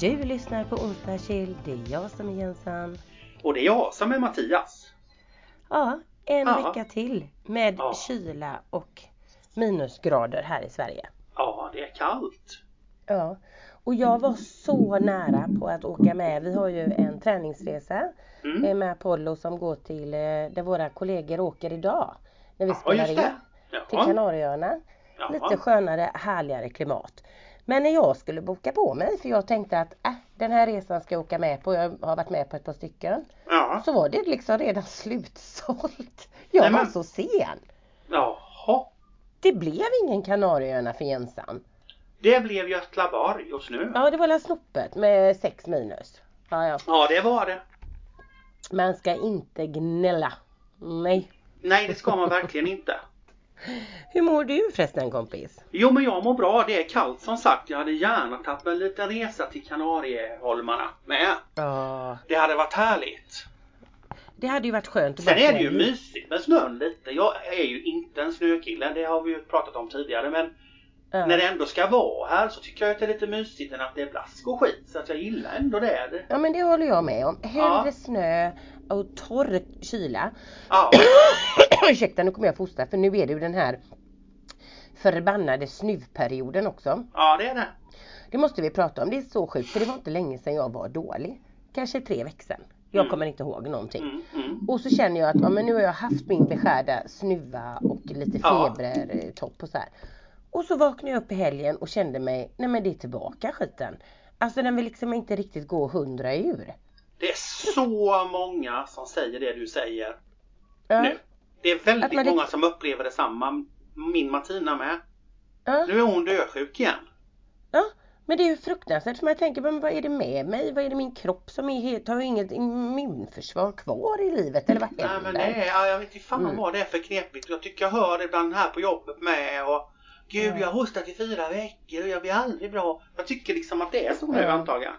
Du lyssnar på Onsdagskill. Det är jag som är Jensan. Och det är jag som är Mattias. Ja, en Ja. vecka till med Ja. kyla och minusgrader här i Sverige. Ja, det är kallt. Ja, och jag var så nära på att åka med. Vi har ju en träningsresa Mm. eh, med Apollo som går till eh, där våra kollegor åker idag. När vi Ja, spelar in. Till. Kanarieöarna. Lite skönare, härligare klimat. Men när jag skulle boka på mig, för jag tänkte att äh, den här resan ska jag åka med på. Jag har varit med på ett par stycken. Ja. Så var det liksom redan slutsålt. Jag Nej, var men- så sen. Jaha. Det blev ingen Kanarieöarna för Jensan. Det blev Götlaborg just nu. Ja, det var la snoppet med 6 minus. Ja, ja. Ja, det var det. Man ska inte gnälla. Nej. Nej, det ska man verkligen inte. Hur mår du förresten kompis? Jo, men jag mår bra. Det är kallt som sagt. Jag hade gärna tagit en liten resa till Kanarieholmarna med. Ja, Det hade varit härligt. det hade ju varit skönt Sen är det ju mysigt med snön lite. Jag är ju inte en snökille. Det har vi ju pratat om tidigare. Men Ja. när det ändå ska vara här så tycker jag att det är lite mysigt än att det är blask och skit. Så att jag gillar ändå det. Ja men det håller jag med om. Hellre Ja. snö och torr kyla. Ja, Ursäkta nu kommer jag få hosta för nu är det ju den här förbannade snuvperioden också. ja det är det. Det måste vi prata om. Det är så sjukt för det var inte länge sedan jag var dålig. Kanske tre veckor sedan. Jag Mm. kommer inte ihåg någonting. Mm, mm. Och så känner jag att ja, men nu har jag haft min beskärda snuva och lite febertopp och så här. Och så vaknade jag upp i helgen och kände mig, nej men det är tillbaka skiten. Alltså den vill liksom inte riktigt gå hundra ur. Det är så många som säger det du säger Ja. nu. Det är väldigt många rikt- som upplever detsamma. Min Martina med. Ja. Nu är hon dösjuk igen. ja. Men det är ju fruktansvärt för man tänker, men vad är det med mig? Vad är det min kropp som är helt, har ju inget immunförsvar kvar i livet eller vad Nej händer? men det är, ja, jag vet inte fan Mm. vad det är för knepigt. Jag tycker jag hör det ibland här på jobbet med och Gud Ja. jag har hostat i fyra veckor och jag blir aldrig bra. Jag tycker liksom att det är så nu Ja. antagligen.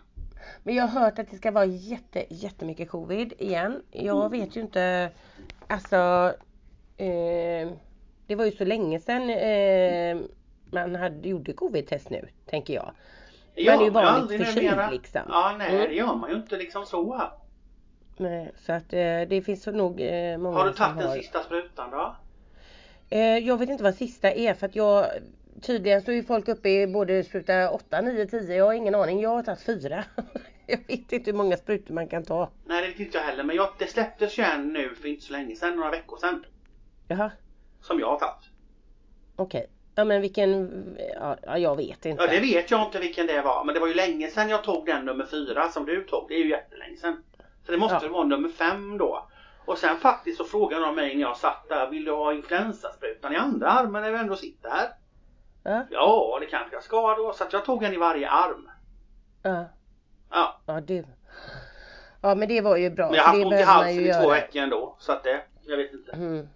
Men jag har hört att det ska vara jätte, jättemycket covid igen. Jag Mm. vet ju inte, alltså eh, det var ju så länge sedan eh, man hade, gjorde covid-test nu, tänker jag. Ja, är ju vanligt förkyld, liksom. Ja nej Mm. det gör man ju inte liksom så. Nej, Så att eh, det finns så nog eh, många Har du tagit den har. sista sprutan då? Eh, jag vet inte vad sista är för att jag Tydligen så är folk uppe i både spruta 8, 9, 10. Jag har ingen aning. Jag har tagit fyra. jag vet inte hur många sprutor man kan ta. Nej det vet inte jag heller men jag, det släpptes ju en nu för inte så länge sedan, några veckor sedan. Jaha, Som jag har tagit. okej. Ja men vilken, ja, ja jag vet inte. Ja det vet jag inte vilken det var men det var ju länge sedan jag tog den nummer fyra som du tog. Det är ju jättelänge sedan. Så det måste Ja. vara nummer fem då. Och sen faktiskt så frågade de mig när jag satt där, vill du ha influensasprutan i andra armen när du ändå sitter här? Ja, Ja det kanske jag ska då. Så att jag tog en i varje arm. ja, Ja. ja du. Ja men det var ju bra. Men jag har haft det ont i halsen i två veckor ändå. Så att det, jag vet inte. Mm.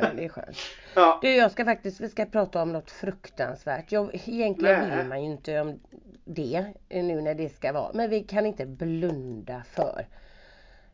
Ja det är skönt. Ja. Du jag ska faktiskt, vi ska prata om något fruktansvärt. Jag, egentligen Nej. vill man ju inte om det eh, nu när det ska vara. Men vi kan inte blunda för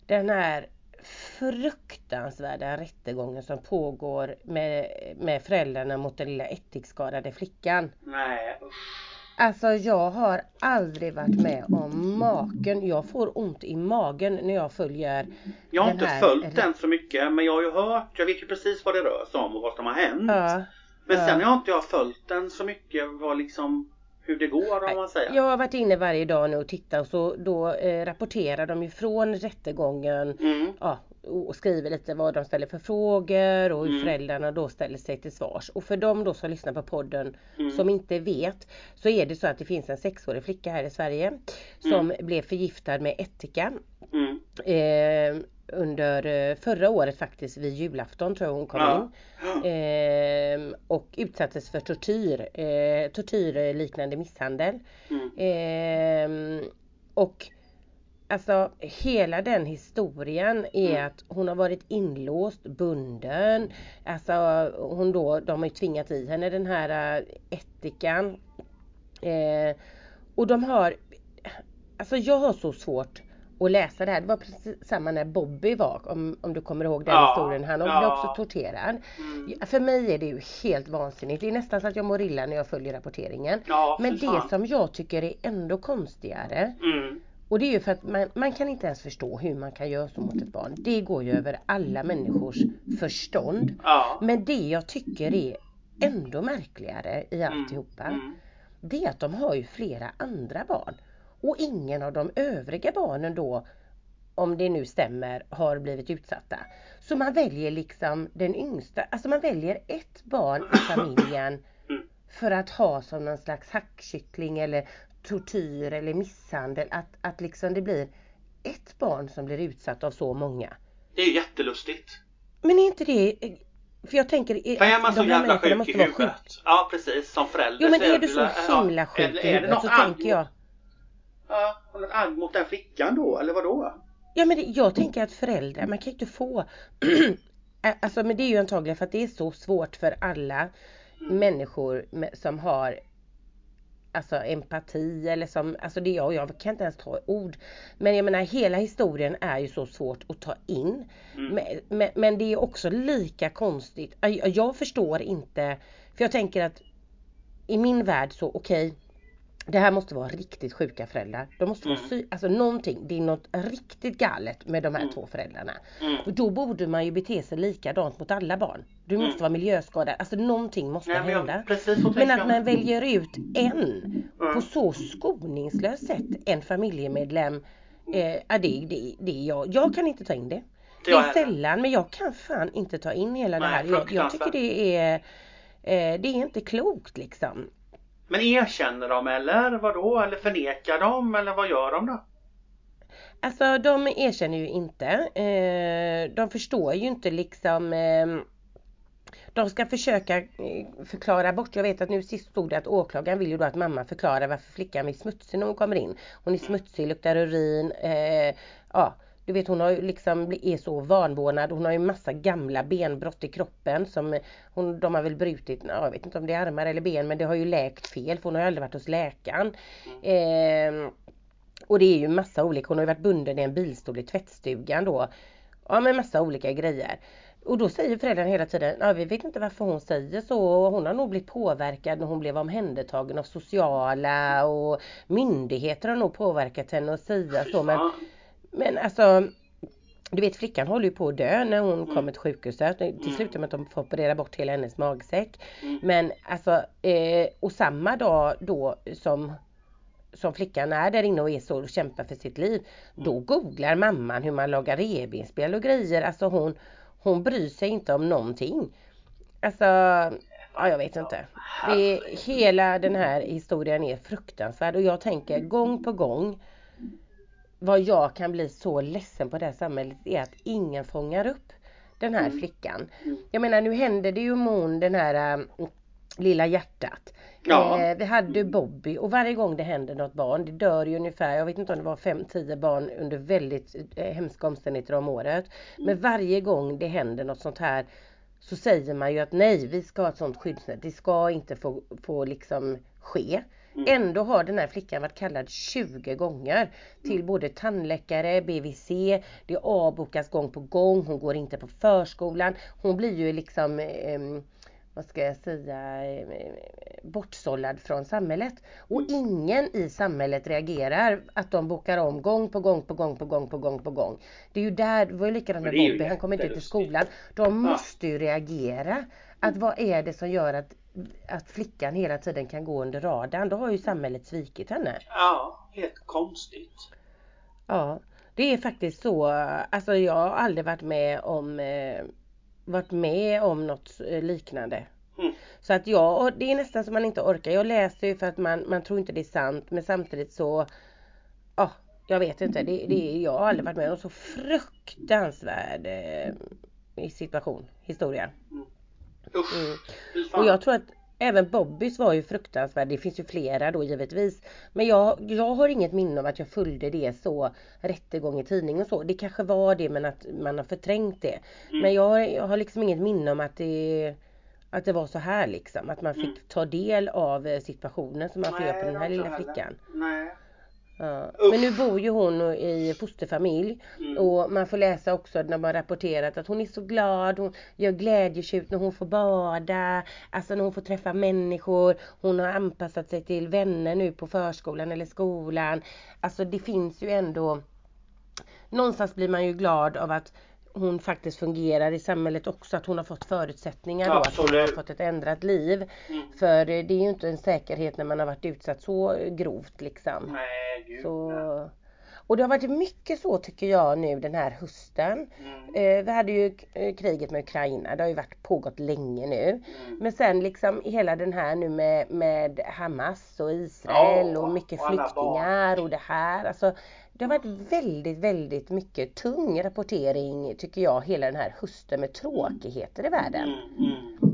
den här fruktansvärda rättegången som pågår med, med föräldrarna mot den lilla ättikskadade flickan. Nej usch. Alltså jag har aldrig varit med om maken. Jag får ont i magen när jag följer Jag har inte följt den så mycket men jag har ju hört, jag vet ju precis vad det rör sig om och vad som har hänt. Ja, Men ja. sen har inte jag följt den så mycket vad liksom hur det går om man säger. Jag har varit inne varje dag nu och tittat och så då eh, rapporterar de ju från rättegången Mm. ja, och skriver lite vad de ställer för frågor och hur Mm. föräldrarna då ställer sig till svars. Och för de då som lyssnar på podden Mm. som inte vet så är det så att det finns en sexårig flicka här i Sverige som blev förgiftad med ättika Mm. eh, under eh, förra året faktiskt vid julafton tror jag hon kom Ja. in. Eh, och utsattes för tortyr, eh, tortyrliknande misshandel. Mm. Ehm, och alltså hela den historien är Mm. att hon har varit inlåst, bunden. Alltså hon då, de har ju tvingat i henne den här ättikan. Eh, och de har, alltså jag har så svårt och läsa det här. Det var precis samma när Bobby var, om, om du kommer ihåg den Ja, historien. Han blev ja. också torterad. Mm. För mig är det ju helt vansinnigt. Det är nästan så att jag mår illa när jag följer rapporteringen. Ja, Men det fan. som jag tycker är ändå konstigare Mm. och det är ju för att man, man kan inte ens förstå hur man kan göra så mot ett barn. Det går ju över alla människors förstånd. Ja. Men det jag tycker är ändå märkligare i alltihopa. Mm. Det är att de har ju flera andra barn. Och ingen av de övriga barnen då, om det nu stämmer, har blivit utsatta. Så man väljer liksom den yngsta, alltså man väljer ett barn i familjen för att ha som någon slags hackkyckling eller tortyr eller misshandel. Att, att liksom det blir ett barn som blir utsatt av så många. Det är jättelustigt. Men är inte det, för jag tänker För är man så jävla sjuk i huvudet. sjuka. Ja precis, som förälder. Jo men är du så himla sjuk i huvudet så tänker jag Ja, har något agg mot den flickan då, eller vadå? Ja men det, jag tänker att föräldrar, man kan ju inte få Alltså men det är ju antagligen för att det är så svårt för alla människor med, som har Alltså empati eller som, alltså det är jag, jag kan inte ens ta ord. Men jag menar hela historien är ju så svårt att ta in. Mm. Men, men, men det är också lika konstigt. Jag, jag förstår inte, för jag tänker att i min värld så okej det här måste vara riktigt sjuka föräldrar. De måste vara Mm. sy- alltså någonting, det är något riktigt galet med de här Mm. två föräldrarna. Mm. Och då borde man ju bete sig likadant mot alla barn. Du måste Mm. vara miljöskadad, alltså någonting måste men hända. jag, Men att man väljer ut en på Mm. så skoningslöst sätt, en familjemedlem. Eh, ja, det, det, det är jag. jag kan inte ta in det. Det är sällan men jag kan fan inte ta in hela det Nej, här. Jag, jag tycker det är eh, Det är inte klokt liksom. Men erkänner de eller vadå? Eller förnekar de? Eller vad gör de då? Alltså de erkänner ju inte. Eh, de förstår ju inte liksom ehm, de ska försöka eh, förklara bort. Jag vet att nu sist stod det att åklagaren vill ju då att mamma förklarar varför flickan är smutsig när hon kommer in. Hon är smutsig, luktar urin. Eh, ja, du vet hon har ju liksom, är så vanvårdad. Hon har ju massa gamla benbrott i kroppen som hon, de har väl brutit, jag vet inte om det är armar eller ben men det har ju läkt fel för hon har ju aldrig varit hos läkaren. Eh, och det är ju massa olika, hon har ju varit bunden i en bilstol i tvättstugan då. Ja men massa olika grejer. Och då säger föräldrarna hela tiden, ja vi vet inte varför hon säger så. Hon har nog blivit påverkad när hon blev omhändertagen av sociala och myndigheter har nog påverkat henne att säga så. Men, men alltså du vet flickan håller ju på att dö när hon Mm. kommer till sjukhuset. Till slut med att de får operera bort hela hennes magsäck. Mm. Men alltså, eh, och samma dag då som som flickan är där inne och är så och kämpar för sitt liv. Då googlar mamman hur man lagar revbensspjäll och grejer. Alltså hon, hon bryr sig inte om någonting. Alltså, ja jag vet inte. Det hela den här historien är fruktansvärd och jag tänker gång på gång vad jag kan bli så ledsen på det här samhället är att ingen fångar upp den här flickan. Jag menar nu händer det ju med hon den här äh, lilla hjärtat. Ja. Eh, vi hade Bobby och varje gång det händer något barn, det dör ju ungefär, jag vet inte om det var 5-10 barn under väldigt eh, hemska omständigheter om året. Men varje gång det händer något sånt här så säger man ju att nej, vi ska ha ett sånt skyddsnät. Det ska inte få, få liksom ske. Ändå har den här flickan varit kallad 20 gånger till både tandläkare, BVC, det avbokas gång på gång, hon går inte på förskolan. Hon blir ju liksom ehm, vad ska jag säga, eh, bortsållad från samhället. Och ingen i samhället reagerar att de bokar om gång på gång på gång på gång på gång på gång. Det är ju där, det var ju likadant med Bobby, han kommer inte till skolan. De måste ju reagera. Att vad är det som gör att, att flickan hela tiden kan gå under radarn? Då har ju samhället svikit henne. Ja, helt konstigt. Ja, det är faktiskt så. Alltså jag har aldrig varit med om eh, varit med om något eh, liknande. Mm. Så att jag, och det är nästan som man inte orkar. Jag läser ju för att man, man tror inte det är sant men samtidigt så Ja, jag vet inte. Det, det, jag har aldrig varit med om så fruktansvärd eh, situation, historia. Usch. Mm. Och jag tror att även Bobbys var ju fruktansvärd. Det finns ju flera då givetvis. Men jag, jag har inget minne av att jag följde det så rättegång i tidning och så. Det kanske var det men att man har förträngt det. Mm. Men jag, jag har liksom inget minne om att det att det var så här liksom. Att man fick Mm. ta del av eh, situationen som man får göra på den här lilla flickan. Nej. Ja. Men nu bor ju hon i fosterfamilj Mm. och man får läsa också när man rapporterat att hon är så glad, hon gör glädjetjut när hon får bada, alltså när hon får träffa människor, hon har anpassat sig till vänner nu på förskolan eller skolan. Alltså det finns ju ändå Någonstans blir man ju glad av att hon faktiskt fungerar i samhället också, att hon har fått förutsättningar då, att hon har fått ett ändrat liv. Mm. För det är ju inte en säkerhet när man har varit utsatt så grovt liksom. Nej, gud. Så... Och det har varit mycket så tycker jag nu den här hösten. Mm. Eh, vi hade ju eh, kriget med Ukraina, det har ju varit pågått länge nu. Mm. Men sen liksom hela den här nu med, med Hamas och Israel Ja, och mycket och flyktingar och det här. Alltså, det har varit väldigt, väldigt mycket tung rapportering tycker jag hela den här hösten med tråkigheter i världen. Mm, mm.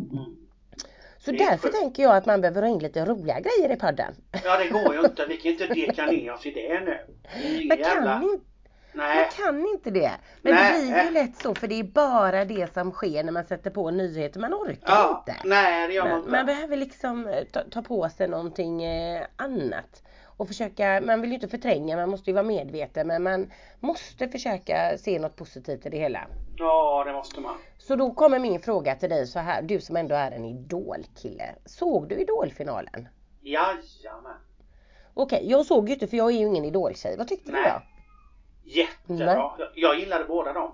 Så därför sjukt. tänker jag att man behöver ha in lite roliga grejer i podden. Ja, det går ju inte. Vi kan inte deka ner oss i det nu. Det Man jävla... kan, inte, Nej. man kan inte det. Men Nej. det blir ju lätt så för det är bara det som sker när man sätter på nyheter. Man orkar Ja, inte. nej det gör man Man, inte. man behöver liksom eh, ta, ta på sig någonting eh, annat. Och försöka, man vill ju inte förtränga, man måste ju vara medveten men man måste försöka se något positivt i det hela. Ja, det måste man. Så då kommer min fråga till dig så här, du som ändå är en idolkille. Såg du idolfinalen? Jajamän. Okej, jag såg ju inte för jag är ju ingen idoltjej. Vad tyckte du Nej. då? Jättebra. Jag, jag gillade båda dem.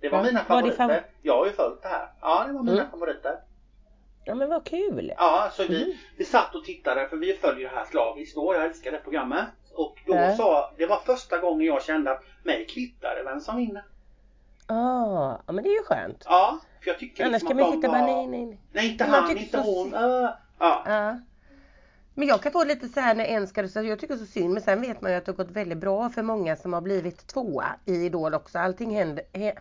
Det var Ja, mina var favoriter. fav- Jag har ju följt det här. Ja, det var mina Mm. favoriter. Ja men vad kul! Ja, så vi, Mhm. vi satt och tittade för vi följer det här slaviskt då. Jag älskar det programmet. Och då Ja. sa, det var första gången jag kände att mig kvittar det vem som vinner. Ah, ja men det är ju skönt. Ja, för jag tycker Annars liksom kan man sitta bara nej nej nej. Nej, inte Men han, tycker inte så hon. sy- Uh, ja. Ja. Men jag kan få lite så här när en ska så jag tycker så synd men sen vet man ju att det har gått väldigt bra för många som har blivit tvåa i Idol också. Allting händer, he,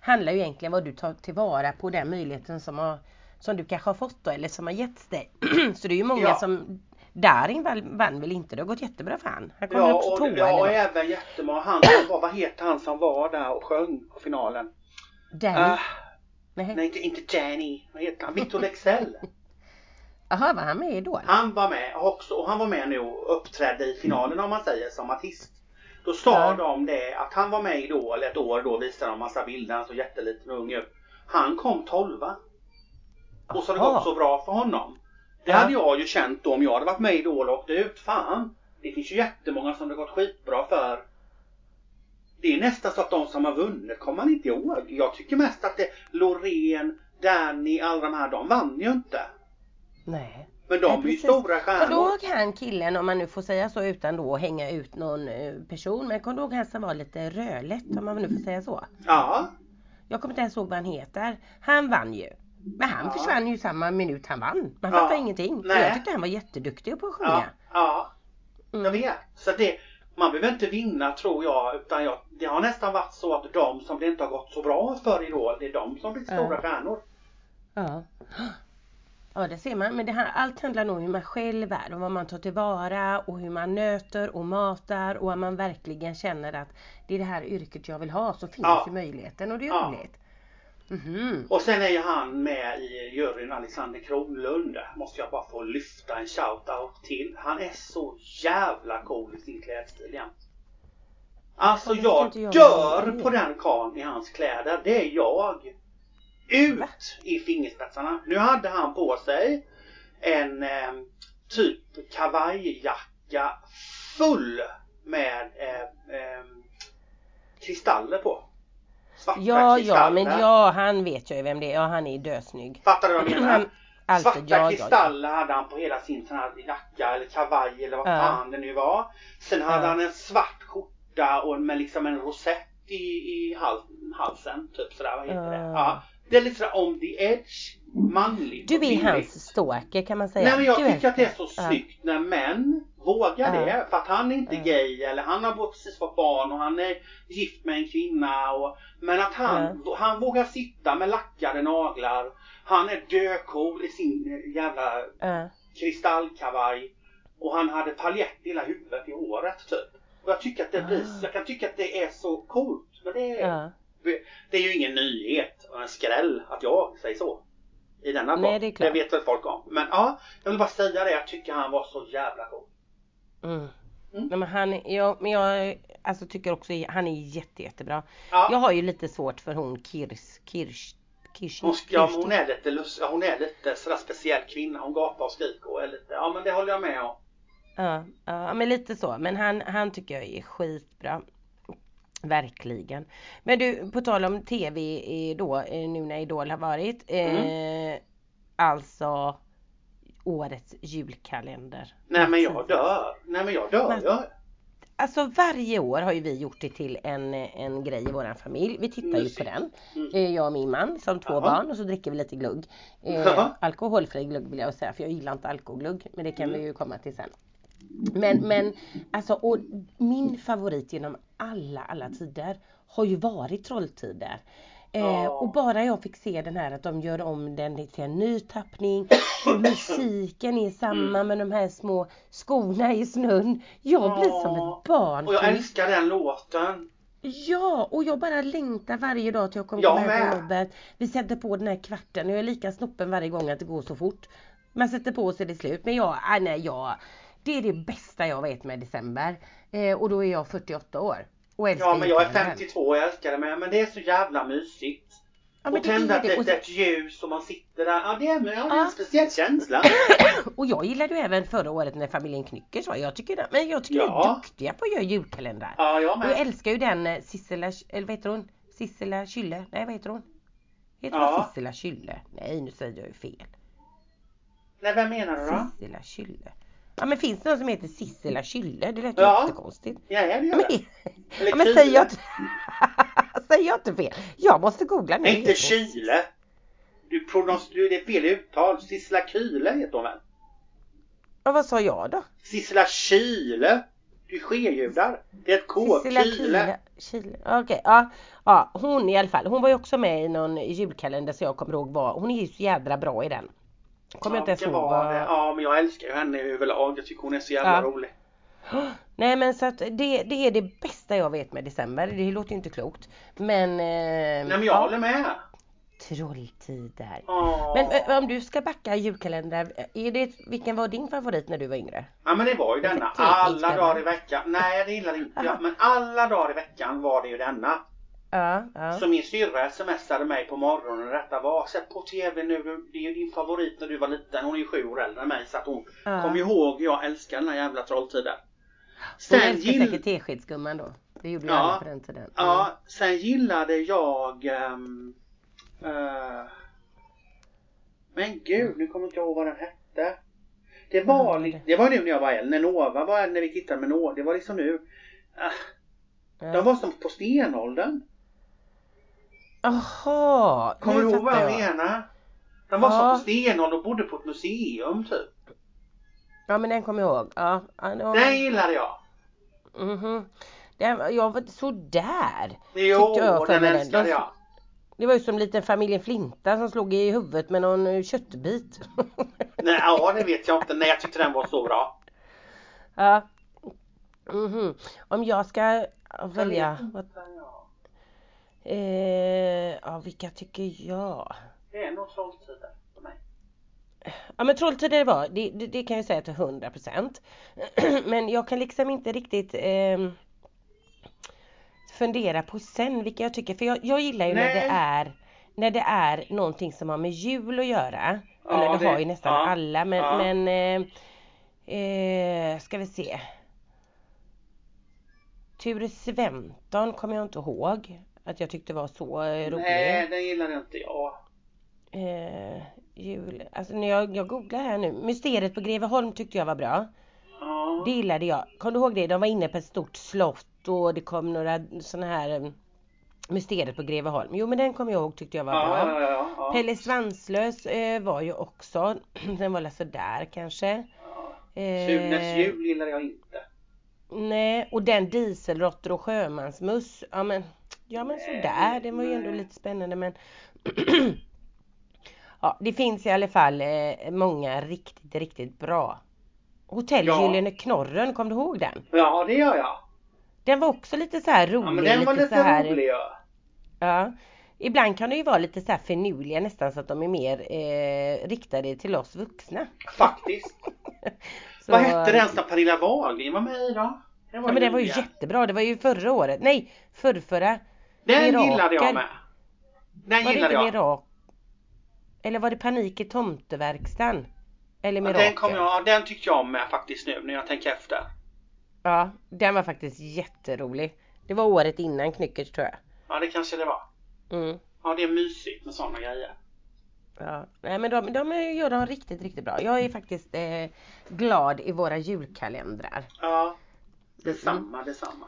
handlar ju egentligen vad du tar tillvara på den möjligheten som, har, som du kanske har fått då eller som har getts dig. så det är ju många Ja. som Darin vann, väl inte? Det har gått jättebra för han. Han kom Ja, och, tvåa ja, och även jättemånga. Han som var, vad heter han som var där och sjöng på finalen? Danny? Ah, Nej. nej, inte, inte Danny. Vad heter han? Victor Lexell. Jaha, var han med i Idol? Han var med också och han var med nu och uppträdde i finalen om man säger som artist. Då sa Ja. de det att han var med i Idol ett år då visade de massa bilder. Han såg jätteliten och ung ut. Han kom tolva. Och så har det Aha. gått så bra för honom. Det Ja. hade jag ju känt då om jag hade varit med i Idol och åkt ut. Fan! Det finns ju jättemånga som det gått skitbra för. Det är nästan så att de som har vunnit kommer man inte ihåg. Jag tycker mest att det Loreen, Danny, alla de här, de vann ju inte. Nej. Men de Nej, är ju stora stjärnor. ihåg han killen, om man nu får säga så utan då att hänga ut någon eh, person, men kommer du ihåg han som var lite rödlätt om man nu får säga så? Ja, Jag kommer inte ens ihåg vad han heter. Han vann ju. Men han Ja. försvann ju samma minut han vann. Man Ja. fattar ingenting. Nej. Jag tyckte han var jätteduktig på att ja, sjunga. ja. Jag Mm. vet. Så det, man behöver inte vinna tror jag. Utan jag, det har nästan varit så att de som det inte har gått så bra för Idol, det är de som blir stora Ja. stjärnor. Ja. Ja det ser man. Men det här, allt handlar nog om hur man själv är och vad man tar tillvara och hur man nöter och matar och om man verkligen känner att det är det här yrket jag vill ha så finns Ja. ju möjligheten och det är Ja. roligt. Mhm. Och sen är ju han med i juryn, Alexander Kronlund. Måste jag bara få lyfta en shout-out till. Han är så jävla cool i sin klädstil jämt. Alltså jag jag dör på den karln i hans kläder. Det är jag. Ut Va? i fingerspetsarna. Nu hade han på sig en eh, typ kavajjacka full med eh, eh, kristaller på. Svarta Ja, kristaller. ja, men ja, han vet jag ju vem det är. Ja, han är dösnygg. Fattar du vad jag menar? Alltid, Svarta ja, ja, ja. kristaller hade han på hela sin sån här jacka eller kavaj eller vad Ja. fan det nu var. Sen hade Ja. han en svart skjorta och med liksom en rosett i, i hals, halsen. Typ sådär, vad heter det? Ja. Det är lite sådär on the edge. Manligt Du är hans stalker kan man säga. Nej men jag du tycker att det är så Ja. snyggt när män vågar Ja. det. För att han är inte Ja. gay eller han har precis fått barn och han är gift med en kvinna. Och, men att han, han vågar sitta med lackade naglar. Han är döcool i sin jävla kristallkavaj. Och han hade paljett i hela huvudet i håret typ. Och jag tycker att det blir, Ah. jag kan tycka att det är så coolt. Men det är. Det är ju ingen nyhet och en skräll att jag säger så. I denna Nej, det är klart. vet väl folk om. Men ja, jag vill bara säga det. Jag tycker han var så jävla cool. Mm. Mm. Nej, men han, är- ja, men jag alltså, tycker också han är jätte, jättebra. Ja. Jag har ju lite svårt för hon Kirs, Kirsch, Kirsch, Hon, ja, hon är lite, lust, ja, hon är lite sådär speciell kvinna. Hon gapar och skriker och är lite, ja men det håller jag med om. Ja, ja, men lite så. Men han, han tycker jag är skitbra. Verkligen. Men du, på tal om TV eh, då, eh, nu när Idol har varit. Eh, Alltså årets julkalender. Nej men jag dör. Nej men jag dör. Men- Jag, Alltså varje år har ju vi gjort det till en, en grej i våran familj. Vi tittar ju på den. Mm. Eh, Jag och min man som två Jaha. barn och så dricker vi lite glugg. Eh, alkoholfri glugg vill jag säga för jag gillar inte alkoholglugg. Men det kan Mm. vi ju komma till sen. Men, men alltså och min favorit genom alla, alla tider har ju varit Trolltider. Eh, och bara jag fick se den här att de gör om den till en ny tappning och musiken är samma med de här små skorna i snön. Jag blir som Ja. ett barn. och jag älskar den låten. Ja, och jag bara längtar varje dag till jag kommer Jag hem från jobbet. Vi sätter på den här kvarten och jag är lika snoppen varje gång att det går så fort. Man sätter på så är det slut. Men jag, ah, nej, jag, det är det bästa jag vet med december. Eh, och då är jag 48 år. Och Ja men jag är julkalendern. 52 och älskar det med. Men det är så jävla mysigt. Ja, och tända ett litet ljus och man sitter där. Ja det är, ja, det är en speciell känsla. och jag gillade ju även förra året när familjen Knyckers var. Jag tycker, det- men jag tycker de Ja. är duktiga på att göra julkalendrar. Ja jag Och jag med. älskar ju den eh, Sissela, eller vad heter hon? Sissela Kylle? Nej vad heter hon? Heter Ja. hon Sissela Kylle? Nej nu säger jag ju fel. Nej vem menar du då? Sissela Kylle. Ja men finns det någon som heter Sissela Kylle? Det lät Ja. jättekonstigt. Ja det gör Men, det. Eller ja, men säger jag inte... säger jag inte fel? Jag måste googla nu. Inte Kyle. Du pronons... Du, det är fel uttal. Sissela Kyle heter hon väl? Ja, vad sa jag då? Sissela Kyle. Du skeljudar. Det är ett K. Sissela Kyle. Kyle. Okej, ja. ja. Hon i alla fall. Hon var ju också med i någon julkalender så jag kommer ihåg vad. Hon är ju så jädra bra i den. Kommer jag inte ihåg vad... Ja men jag älskar ju henne överlag. Jag tycker hon är så jävla Ja. rolig. Nej men så att det, det är det bästa jag vet med december. Det låter ju inte klokt. Men... Eh, Nej men jag ja, håller med. Trolltider. Ja. Men eh, om du ska backa julkalendrar, är det, vilken var din favorit när du var yngre? Ja men det var ju denna. Alla dagar i veckan. Nej det gillar inte jag. Men alla dagar i veckan var det ju denna. Ja, ja. Så min syrra smsade mig på morgonen. Detta var, sätt på TV nu. Det är ju din favorit när du var liten. Hon är ju sju år äldre än mig. Så att hon Ja. kom ihåg. Jag älskar den här jävla Trolltiden. Hon Sen, älskar gill... säkert teskedsgumman då. Det gjorde ju Ja. alla på den tiden. Mm. ja, sen gillade jag... ehm, eh, men gud, nu kommer jag inte ihåg vad den hette. Det var, li- det? var nu när jag var äldre. När Nova var när vi tittade med Nova. Det var liksom nu. Ja. De var som på stenåldern. Jaha! Kommer du ihåg vad fattar jag menar? De var Ja. som på stenåldern och bodde på ett museum typ. Ja men den kommer jag ihåg. Ja, var- Den gillade jag. Mhm. Den, jag var sådär. Jo, Tyckte jag den den. älskade De- jag. Det var ju som liten familjen Flinta som slog i huvudet med någon eh, köttbit. Nej, ja, det vet jag inte. Nej, jag tyckte den var så bra. ja. Mhm. Om jag ska välja. Vad, eh, ja vilka tycker jag? Det är nog Trolltider för mig. Ja men Trolltider var, det, det, det kan jag säga till 100% Men jag kan liksom inte riktigt ehm, fundera på sen vilka jag tycker, för jag, jag gillar ju när Nej. det är när det är någonting som har med jul att göra. Ja, Eller det, det- har ju nästan ja, alla men, ja. men eh, eh, ska vi se. Ture Sventon kommer jag inte ihåg att jag tyckte var så eh, rolig. Nej, den gillade inte jag. Eh, jul, alltså när jag, jag googlar här nu. Mysteriet på Greveholm tyckte jag var bra. Ja. Det gillade jag. Kommer du ihåg det? De var inne på ett stort slott och det kom några sådana här um, Mysteriet på Greveholm. Jo men den kommer jag ihåg tyckte jag var ja, bra. ja, ja, ja. Pelle Svanslös eh, var ju också, den var väl sådär kanske. Eh, Sunes jul gillade jag inte. Nej, och den Dieselråttor och sjömansmöss. Ja men, ja men sådär, den var ju ändå lite spännande men Ja, det finns i alla fall eh, många riktigt, riktigt bra. Hotell Ja. Gyllene Knorren, kom du ihåg den? Ja, det gör jag. Den var också lite så här rolig. Ja, men den var lite så här, rolig ja. Ja. Ibland kan det ju vara lite så här finurliga nästan så att de är mer eh, riktade till oss vuxna. Faktiskt. Så, Vad hette den som Pernilla Wahlgren var med i då? Det Ja men det var ju jättebra. Det var ju förra året. Nej, förrförra. Den Mirakel. gillade jag med. Den Var det gillade inte jag. Eller var det Panik i tomteverkstan? Eller Ja, Mirakel? Den, kom jag, ja, den tyckte jag med faktiskt nu när jag tänker efter. Ja, den var faktiskt jätterolig. Det var året innan Knyckers tror jag. Ja det kanske det var. Mm. Ja det är mysigt med sådana grejer. Ja, nej men de, de gör dem riktigt, riktigt bra. Jag är faktiskt eh, glad i våra julkalendrar. Ja. Detsamma, detsamma.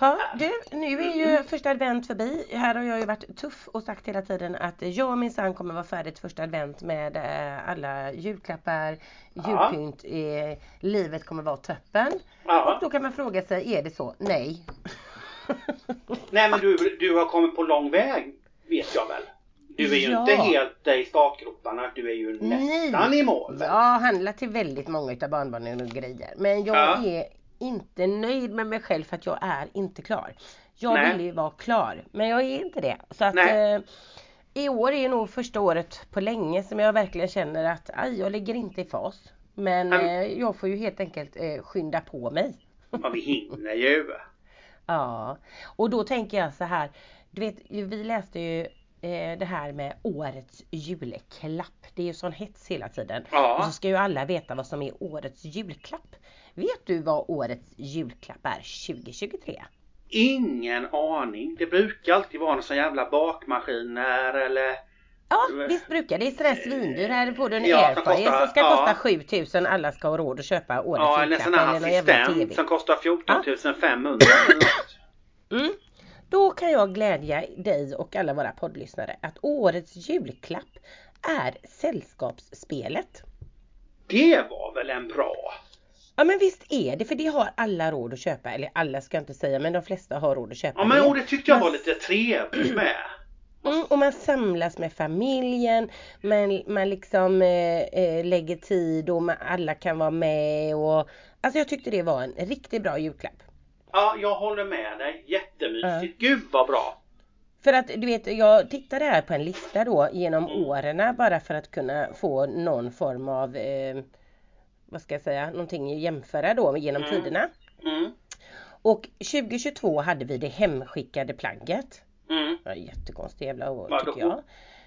Ja, du, nu är ju första advent förbi. Här har jag ju varit tuff och sagt hela tiden att jag minsann kommer vara färdig till första advent med eh, alla julklappar, julpynt. Eh, livet kommer vara toppen. Och Ja. då kan man fråga sig, är det så? Nej. Nej men du, du har kommit på lång väg vet jag väl. Du är ju Ja. inte helt i startgroparna. Du är ju nästan i mål. Jag har handlat till väldigt många utav barnbarnen och grejer. Men jag Ja. är inte nöjd med mig själv för att jag är inte klar. Jag Nej. vill ju vara klar, men jag är inte det. Så att eh, i år är nog första året på länge som jag verkligen känner att aj, jag ligger inte i fas. Men eh, jag får ju helt enkelt eh, skynda på mig. Ja, vi hinner ju. Ja, och då tänker jag så här. Du vet, vi läste ju eh, det här med årets julklapp. Det är ju sån hets hela tiden. Ja. Och så ska ju alla veta vad som är årets julklapp. Vet du vad årets julklapp är 2023? Ingen aning. Det brukar alltid vara någon sån jävla bakmaskiner eller Ja, visst brukar det. är sådär svindyr. Här får du en Ja, airfryer som ska ja. kosta 7000. Alla ska ha råd att köpa årets ja, eller en julklapp. sån här assistent som kostar 14 500 eller något. Mm. Då kan jag glädja dig och alla våra poddlyssnare att årets julklapp är Sällskapsspelet. Det var väl en bra? Ja men visst är det, för det har alla råd att köpa. Eller alla ska jag inte säga, men de flesta har råd att köpa Ja men det. oh, det tyckte jag var lite trevligt med. Mm, och man samlas med familjen, man, man liksom eh, eh, lägger tid och man, alla kan vara med och Alltså jag tyckte det var en riktigt bra julklapp. Ja, jag håller med dig. Jättemysigt. Gud vad bra. För att du vet, jag tittade här på en lista då genom åren bara för att kunna få någon form av eh, vad ska jag säga, någonting att jämföra då genom Mm. tiderna. Mm. Och 2022 hade vi det hemskickade plagget. Mm. Ja, jättekonstigt jävla år tycker jag.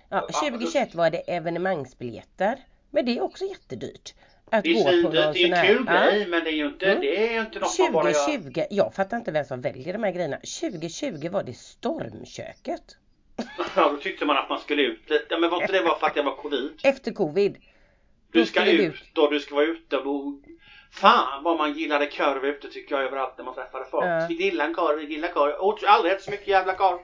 Ja, 2021 var det evenemangsbiljetter. Men det är också jättedyrt. Att Det är gå på svindyrt. någon Det är en kul ja. grej men det är ju inte, Mm. det är inte något man bara gör. 2020, jag fattar inte vem som väljer de här grejerna. 2020 var det stormköket. Ja, då tyckte man att man skulle ut lite. Men var inte det bara för att det var covid? Efter covid. Du ska ut och du ska vara ute och Fan vad man gillade korv ute tycker jag överallt när man träffade folk. Ja. Vi gillar en korv, vi gillar korv. Åt aldrig ätit så mycket jävla korv.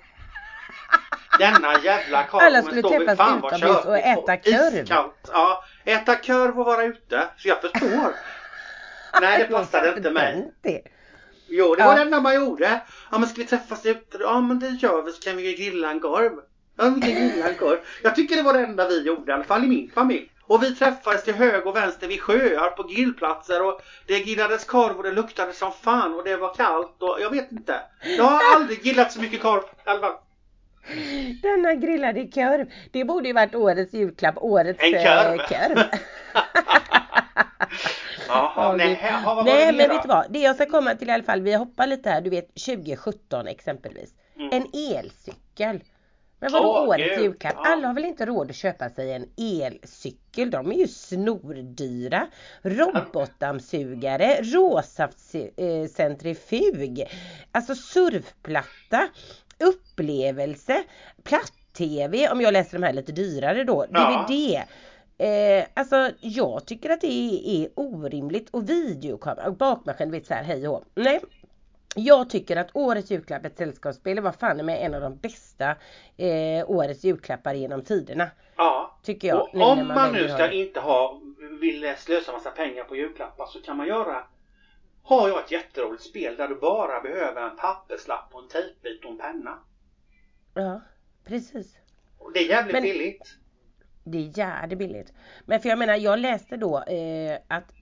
Denna jävla korv. Alla skulle träffas utomhus och äta korv. Iskallt. Ja, äta korv och vara ute. Så jag förstår. Nej det passade inte mig. det. Jo, det Ja. var det enda man gjorde. Ja, men ska vi träffas ute? Ja, men det gör vi. Så kan vi grilla en korv. Ja, vi kan grilla en korv. Jag tycker det var det enda vi gjorde, i alla fall i min familj. Och vi träffades till höger och vänster vid sjöar, på grillplatser och det grillades korv och det luktade som fan och det var kallt och jag vet inte. Jag har aldrig gillat så mycket korv i alla fall. Denna grillade korv. Det borde ju varit årets julklapp. Årets En eh, korv. Jaha, Ja, nej, vad Nej men vet du vad, det jag ska komma till i alla fall, vi hoppar lite här, du vet 2017 exempelvis. Mm. En elcykel. Men vadå Åh, årets gud, julklapp? ja. Alla har väl inte råd att köpa sig en elcykel? De är ju snordyra. Robotdammsugare, råsaftcentrifug, alltså surfplatta, upplevelse, platt-tv om jag läser de här lite dyrare då, Ja. DVD. Eh, alltså jag tycker att det är, orimligt och videokamera bakmaskin vet så här hej och hå. Nej. Jag tycker att årets julklapp ett sällskapsspel var fan med en av de bästa eh, årets julklappar genom tiderna. Ja. Tycker jag. Och nu om man nu väljer ska inte ha, vill slösa massa pengar på julklappar så kan man göra har jag ett jätteroligt spel där du bara behöver en papperslapp och en tejpbit och en penna. Ja, precis. Och det är jävligt Men- billigt. Det är jävligt billigt. Men för jag menar, jag läste då eh, att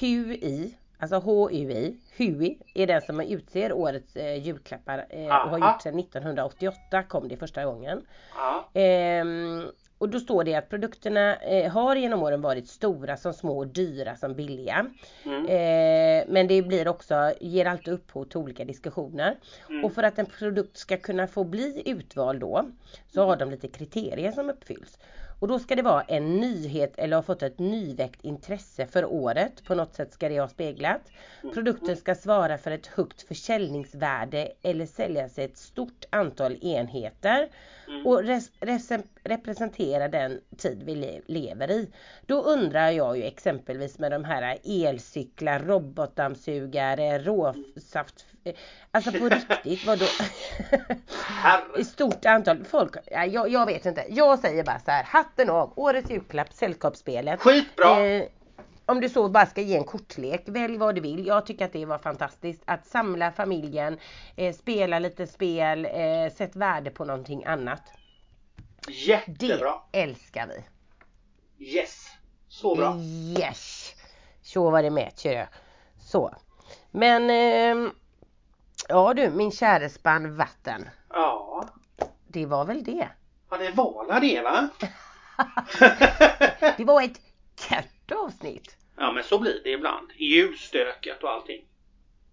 HUI, alltså HUI, HUI är den som utser årets eh, julklappar eh, och har Aha. gjort sedan 1988 kom det första gången. Ja. Ehm, och då står det att produkterna eh, har genom åren varit stora som små, dyra som billiga. Mm. Eh, men det blir också, ger alltid upphov till olika diskussioner. Mm. Och för att en produkt ska kunna få bli utvald då så har de lite kriterier som uppfylls. Och då ska det vara en nyhet eller ha fått ett nyväckt intresse för året. På något sätt ska det ha speglat. Produkten ska svara för ett högt försäljningsvärde eller säljas i ett stort antal enheter. Och res- res- representera den tid vi le- lever i. Då undrar jag ju exempelvis med de här elcyklar, robotdammsugare, råsaft. Alltså på riktigt vadå? I stort antal folk. Ja, jag, jag vet inte. Jag säger bara så här. Hatten av. Årets julklapp. Sällskapsspelet. Skitbra! Eh, om du så bara ska ge en kortlek, välj vad du vill. Jag tycker att det var fantastiskt att samla familjen, eh, spela lite spel, eh, sätt värde på någonting annat. Det Jättebra! älskar vi. Yes! Så bra! Yes! Så var det med du. Så. Men ehm, ja du min käre spann vatten. Ja. Det var väl det. Ja, det var la det va? Det var ett kort avsnitt. ja, men så blir det ibland. I Julstöket och allting.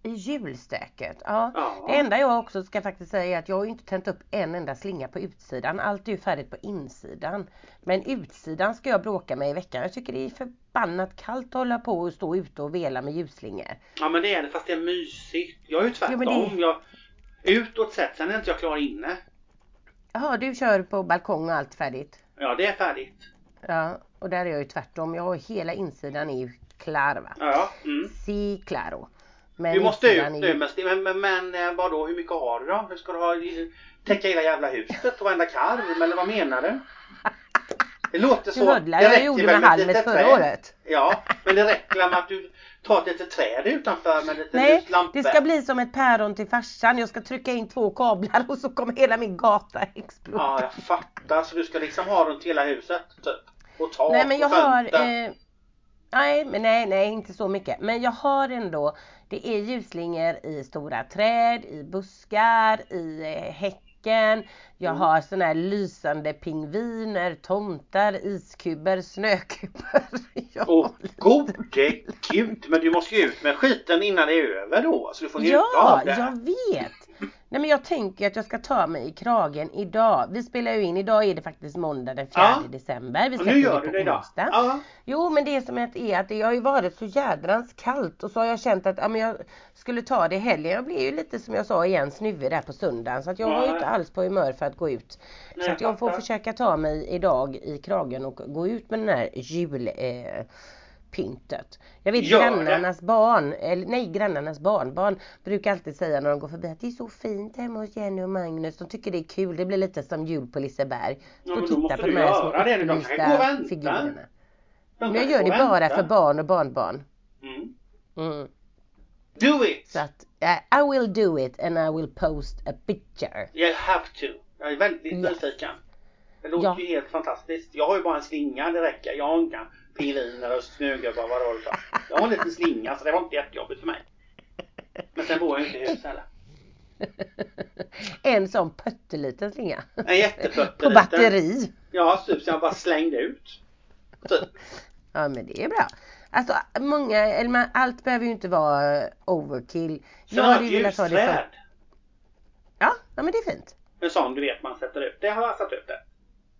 I julstöket. Ja. Ja. Det enda jag också ska faktiskt säga är att jag har ju inte tänt upp en enda slinga på utsidan. Allt är ju färdigt på insidan. Men utsidan ska jag bråka med i veckan. Jag tycker det är förbannat kallt att hålla på och stå ute och vela med ljusslingor. Ja, men det är det fast det är mysigt. Jag är ju tvärtom. men det- Jag, utåt sett, sen är inte jag klar inne. Jaha, du kör på balkong och allt färdigt. Ja, det är färdigt. Ja, och där är jag ju tvärtom. Jag har hela insidan är ju klar va. Ja, mm. Si claro. Men Du måste ut nu ju- men, men, men, men eh, vadå, hur mycket har du då? Hur ska du ha, täcka hela jävla huset och varenda karm eller vad menar du? Det låter så. Du hörde det jag gjorde väl med halmet förra träd? året. Ja, men det räcker med att du tar ett litet träd utanför med lite Nej, lampor. det ska bli som ett päron till farsan. Jag ska trycka in två kablar och så kommer hela min gata explodera. Ja, jag fattar. Så du ska liksom ha runt hela huset typ? Och tak nej men jag och har eh, Nej men nej nej inte så mycket. Men jag har ändå Det är ljusslingor i stora träd, i buskar, i eh, häcken. Jag Mm. har såna här lysande pingviner, tomtar, iskuber, snökuber. Åh gode gud, men du måste ju ut med skiten innan det är över då. Så du får njuta Ja, av det. jag vet. Nej men jag tänker att jag ska ta mig i kragen idag. Vi spelar ju in, idag är det faktiskt måndag den 4 Ja. december. Vi nu gör det du det idag. Ja. Jo men det som är att det har ju varit så jädrans kallt och så har jag känt att ja, men jag skulle ta det i helgen. Jag blev ju lite som jag sa igen snuvig där på söndagen så att jag var ju inte alls på humör för att gå ut. Nej, så att jag får försöka ta mig idag i kragen och gå ut med den här jul eh, pyntet. Jag vet Gör det. grannarnas barn, eller nej grannarnas barnbarn brukar alltid säga när de går förbi att det är så fint hemma hos Jenny och Magnus. De tycker det är kul. Det blir lite som jul på Liseberg. Ja, Stå men och titta på de här små det upplysta figurerna. Men jag gör det bara vänta. för barn och barnbarn. Mm. Mm. Do it! Så att eh, I will do it and I will post a picture. You have to. Jag är väldigt Ja. nyfiken. Det låter Ja. ju helt fantastiskt. Jag har ju bara en slinga, det räcker. Jag har inga pingviner och snögubbar vad det var. Jag har en liten slinga så det var inte jättejobbigt för mig. Men sen bor jag ju inte i hus heller. en sån putteliten slinga. En jätteputteliten. På batteri. Ja, typ som jag bara slängde ut. Typ. Ja men det är bra. Alltså många, eller man, allt behöver ju inte vara overkill. Jag hade ju velat ha det ljusträd. Ja, ja men det är fint. En sån du vet man sätter ut. Det har jag satt ut det.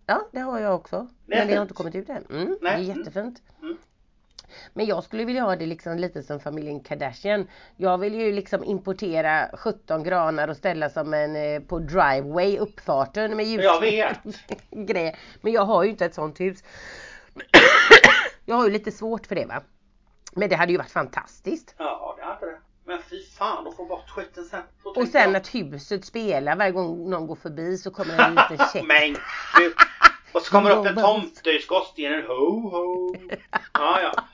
Ja, det har jag också. Det men det har inte kommit ut än. Mm, det är mm. jättefint. Mm. Men jag skulle vilja ha det liksom lite som familjen Kardashian. Jag vill ju liksom importera 17 granar och ställa som en eh, på driveway uppfarten med ljus. Jag vet. grej. Men jag har ju inte ett sånt hus. jag har ju lite svårt för det va. Men det hade ju varit fantastiskt. Ja, det hade det. Men fy fan att få bort skiten sen. Och sen jag. att huset spelar varje gång någon går förbi så kommer en liten check. Men gud. Och så kommer det upp en tomte i skorstenen. Ho ho. Ja, ja.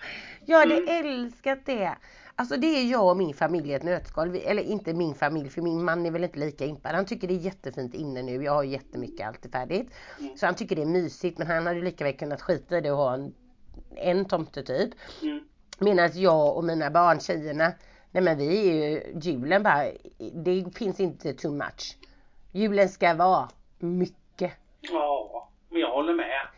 Jag hade Mm. älskat det. Alltså det är jag och min familj i ett nötskal. Eller inte min familj för min man är väl inte lika impad. Han tycker det är jättefint inne nu. Jag har jättemycket allt är färdigt. Mm. Så han tycker det är mysigt men han hade lika väl kunnat skita i det och ha en, en tomte typ. Mm. Medan jag och mina barn, tjejerna, nej men vi är ju, julen bara, det finns inte too much. Julen ska vara mycket. Ja, men jag håller med.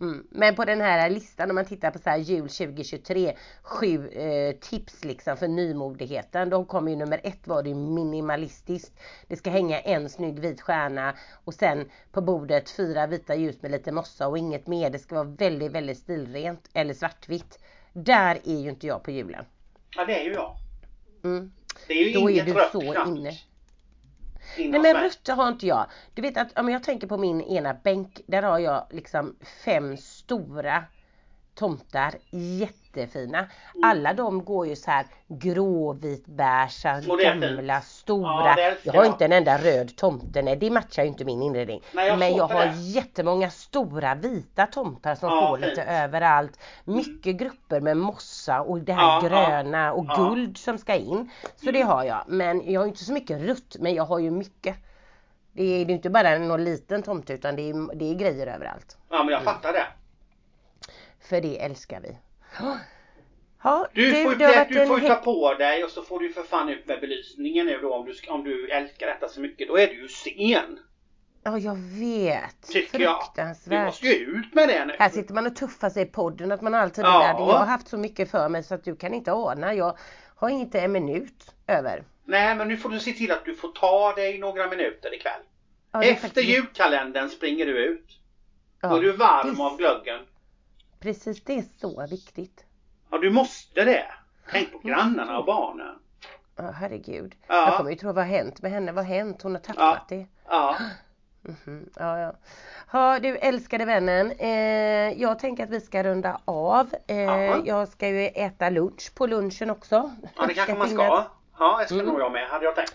Mm. Men på den här listan om man tittar på så här jul 2023 sju eh, tips liksom för nymodigheten. Då kommer ju nummer ett var det minimalistiskt. Det ska hänga en snygg vit stjärna och sen på bordet fyra vita ljus med lite mossa och inget mer. Det ska vara väldigt väldigt stilrent eller svartvitt. Där är ju inte jag på julen. Ja det är ju jag. Mm. Det är ju Då är inget du rött så knappt inne. in Nej men mig. rött har inte jag. Du vet att om jag tänker på min ena bänk, där har jag liksom fem stora tomtar, jättefina. Alla de går ju så här gråvitbeiga, gamla, stora. Ja, jag har inte en enda röd tomte, nej det matchar ju inte min inredning. Nej, jag Men jag har det. jättemånga stora vita tomtar som Ja, står lite överallt. Mycket grupper med mossa och det här Ja, gröna och guld som ska in. Så det har jag. Men jag har inte så mycket rött, men jag har ju mycket. Det är ju inte bara någon liten tomte utan det är, det är grejer överallt. Ja men Mm. jag fattar det. För det älskar vi. Ja, Du, får ju, det har du, varit du får ju ta på dig och så får du för fan ut med belysningen nu då om du, om du älskar detta så mycket. Då är du ju sen. Ja, jag vet. Tycker jag. Du Fruktansvärt. måste ju ut med det nu. Här sitter man och tuffar sig i podden att man alltid Ja. är där. Jag har haft så mycket för mig så att du kan inte ana. Jag har inte en minut över. Nej men nu får du se till att du får ta dig några minuter ikväll. Ja, Efter faktiskt- julkalendern springer du ut. Ja, Då är du varm det- av glöggen. Precis, det är så viktigt. Ja du måste det. Tänk på grannarna och barnen. Ja, herregud. Ja. Jag kommer ju tro vad har hänt med henne? Vad har hänt? Hon har tappat det. Ja. Mhm, Ja, ja. Ja, du älskade vännen. Eh, jag tänker att vi ska runda av. Eh, Ja. Jag ska ju äta lunch på lunchen också. Ja det kanske man ska. Ja det ska Mm. nog jag med hade jag tänkt.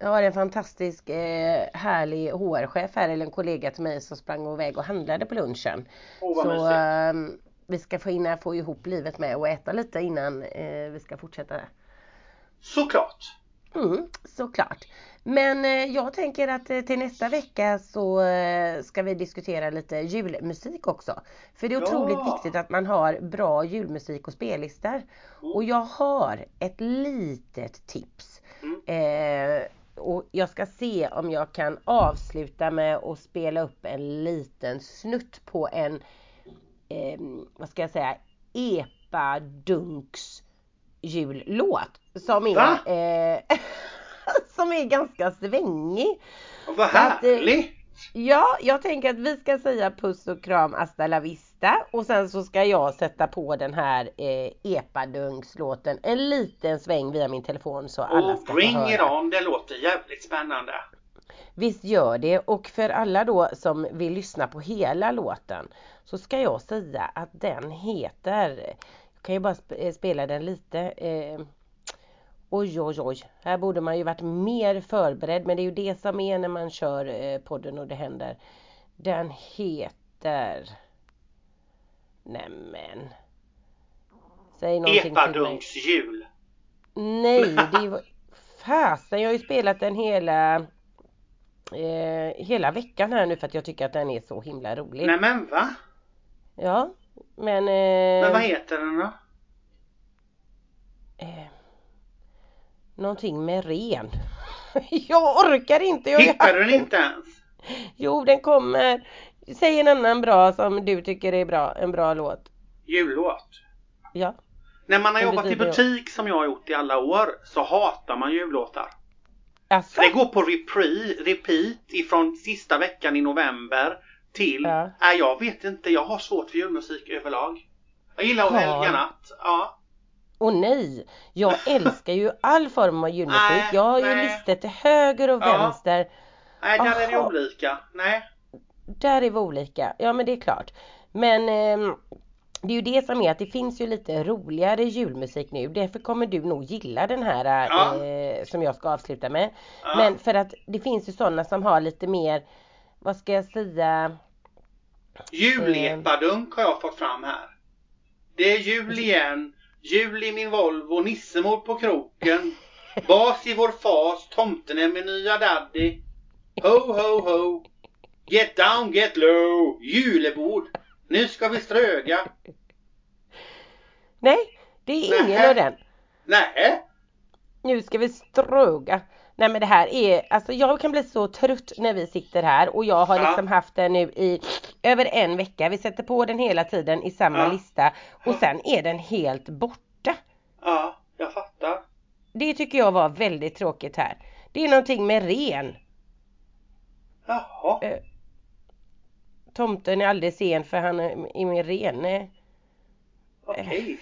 Jag har en fantastisk eh, härlig HR-chef här, eller en kollega till mig som sprang iväg och handlade på lunchen. Vad Så ehm, vi ska få hinna få ihop livet med och äta lite innan eh, vi ska fortsätta. Såklart. Mm, såklart. Men eh, jag tänker att eh, till nästa vecka så eh, ska vi diskutera lite julmusik också. För det är Ja. otroligt viktigt att man har bra julmusik och spellistor. Och jag har ett litet tips. Mm. Eh, och jag ska se om jag kan avsluta med att spela upp en liten snutt på en, eh, vad ska jag säga, epadunks jullåt. Som är, eh, som är ganska svängig. Vad eh, härligt. Ja, jag tänker att vi ska säga puss och kram hasta la vista och sen så ska jag sätta på den här eh, epadungslåten en liten sväng via min telefon så alla ska få it höra. on. Det låter jävligt spännande. Visst gör det och för alla då som vill lyssna på hela låten så ska jag säga att den heter, jag kan ju bara eh, spela den lite. Eh, oj oj oj, här borde man ju varit mer förberedd men det är ju det som är när man kör eh, podden och det händer. Den heter Nämen Säg någonting till mig. Epadunks jul. Nej, det är fasen. Jag har ju spelat den hela eh, hela veckan här nu för att jag tycker att den är så himla rolig. Nej men va? Ja, men... Eh, Men vad heter den då? eh, någonting med ren. jag orkar inte. Jag Hittar du den inte ens? Jo, den kommer. Säg en annan bra som du tycker är bra. En bra låt. Jullåt. Ja. När man har jobbat i butik som jag har gjort i alla år så hatar man jullåtar. För det går på repre- repeat ifrån sista veckan i november till... Ja. Nej, jag vet inte. Jag har svårt för julmusik överlag. Jag gillar att Har- helga natt. Ja. Och nej, jag älskar ju all form av julmusik. Nej, Jag har ju nej. listor till höger och Ja. vänster. Nej, där är det Aha. olika. Nej. Där är vi olika. Ja men det är klart. Men ehm, det är ju det som är att det finns ju lite roligare julmusik nu. Därför kommer du nog gilla den här Ja. eh, som jag ska avsluta med. Ja. Men för att det finns ju sådana som har lite mer, vad ska jag säga? Julepadunk har jag fått fram här. Det är jul igen. Jul i min Volvo, Nissemor på kroken. Bas i vår fas, tomten är min nya daddy. Ho, ho, ho. Get down, get low. Julebord. Nu ska vi ströga. Nej, det är ingen av den. Nej. Nu ska vi ströga. Nej men det här är, alltså jag kan bli så trött när vi sitter här och jag har Ja. liksom haft det nu i över en vecka. Vi sätter på den hela tiden i samma Ja. lista och sen är den helt borta. Ja, jag fattar. Det tycker jag var väldigt tråkigt här. Det är någonting med ren. Jaha. Eh, Tomten är alldeles sen för han är med rene. Okej.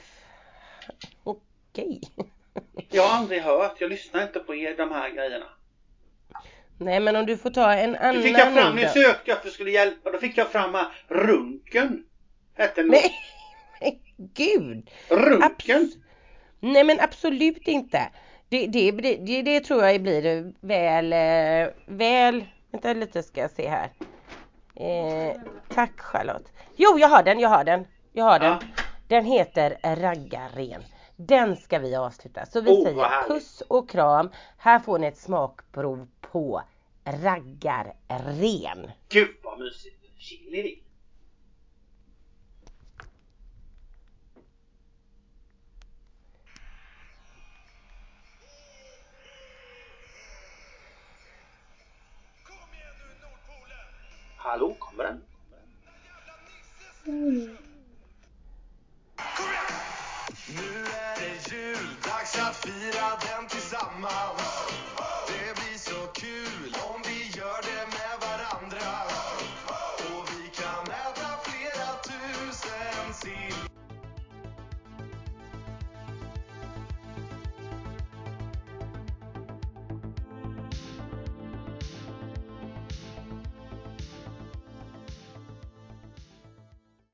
Okej. Jag har aldrig hört. Jag lyssnar inte på er, de här grejerna. Nej men om du får ta en annan Nu fick jag fram, nu då. sökte jag för att skulle hjälpa. Då fick jag fram här, Runken. Hette. Nej men gud. Runken. Abs- Nej men absolut inte. Det, det, det, det, det tror jag blir väl, eh, väl, vänta lite ska jag se här. Eh, tack Charlotte. Jo jag har den, jag har den. Jag har den. Ja. Den heter Raggaren. Den ska vi avsluta. Så vi Oh, säger puss och kram. Här får ni ett smakprov på Raggarren. Gud vad mysigt. Chili. Hallå, kommer den? Mm. Nu är det jul, dags att fira den tillsammans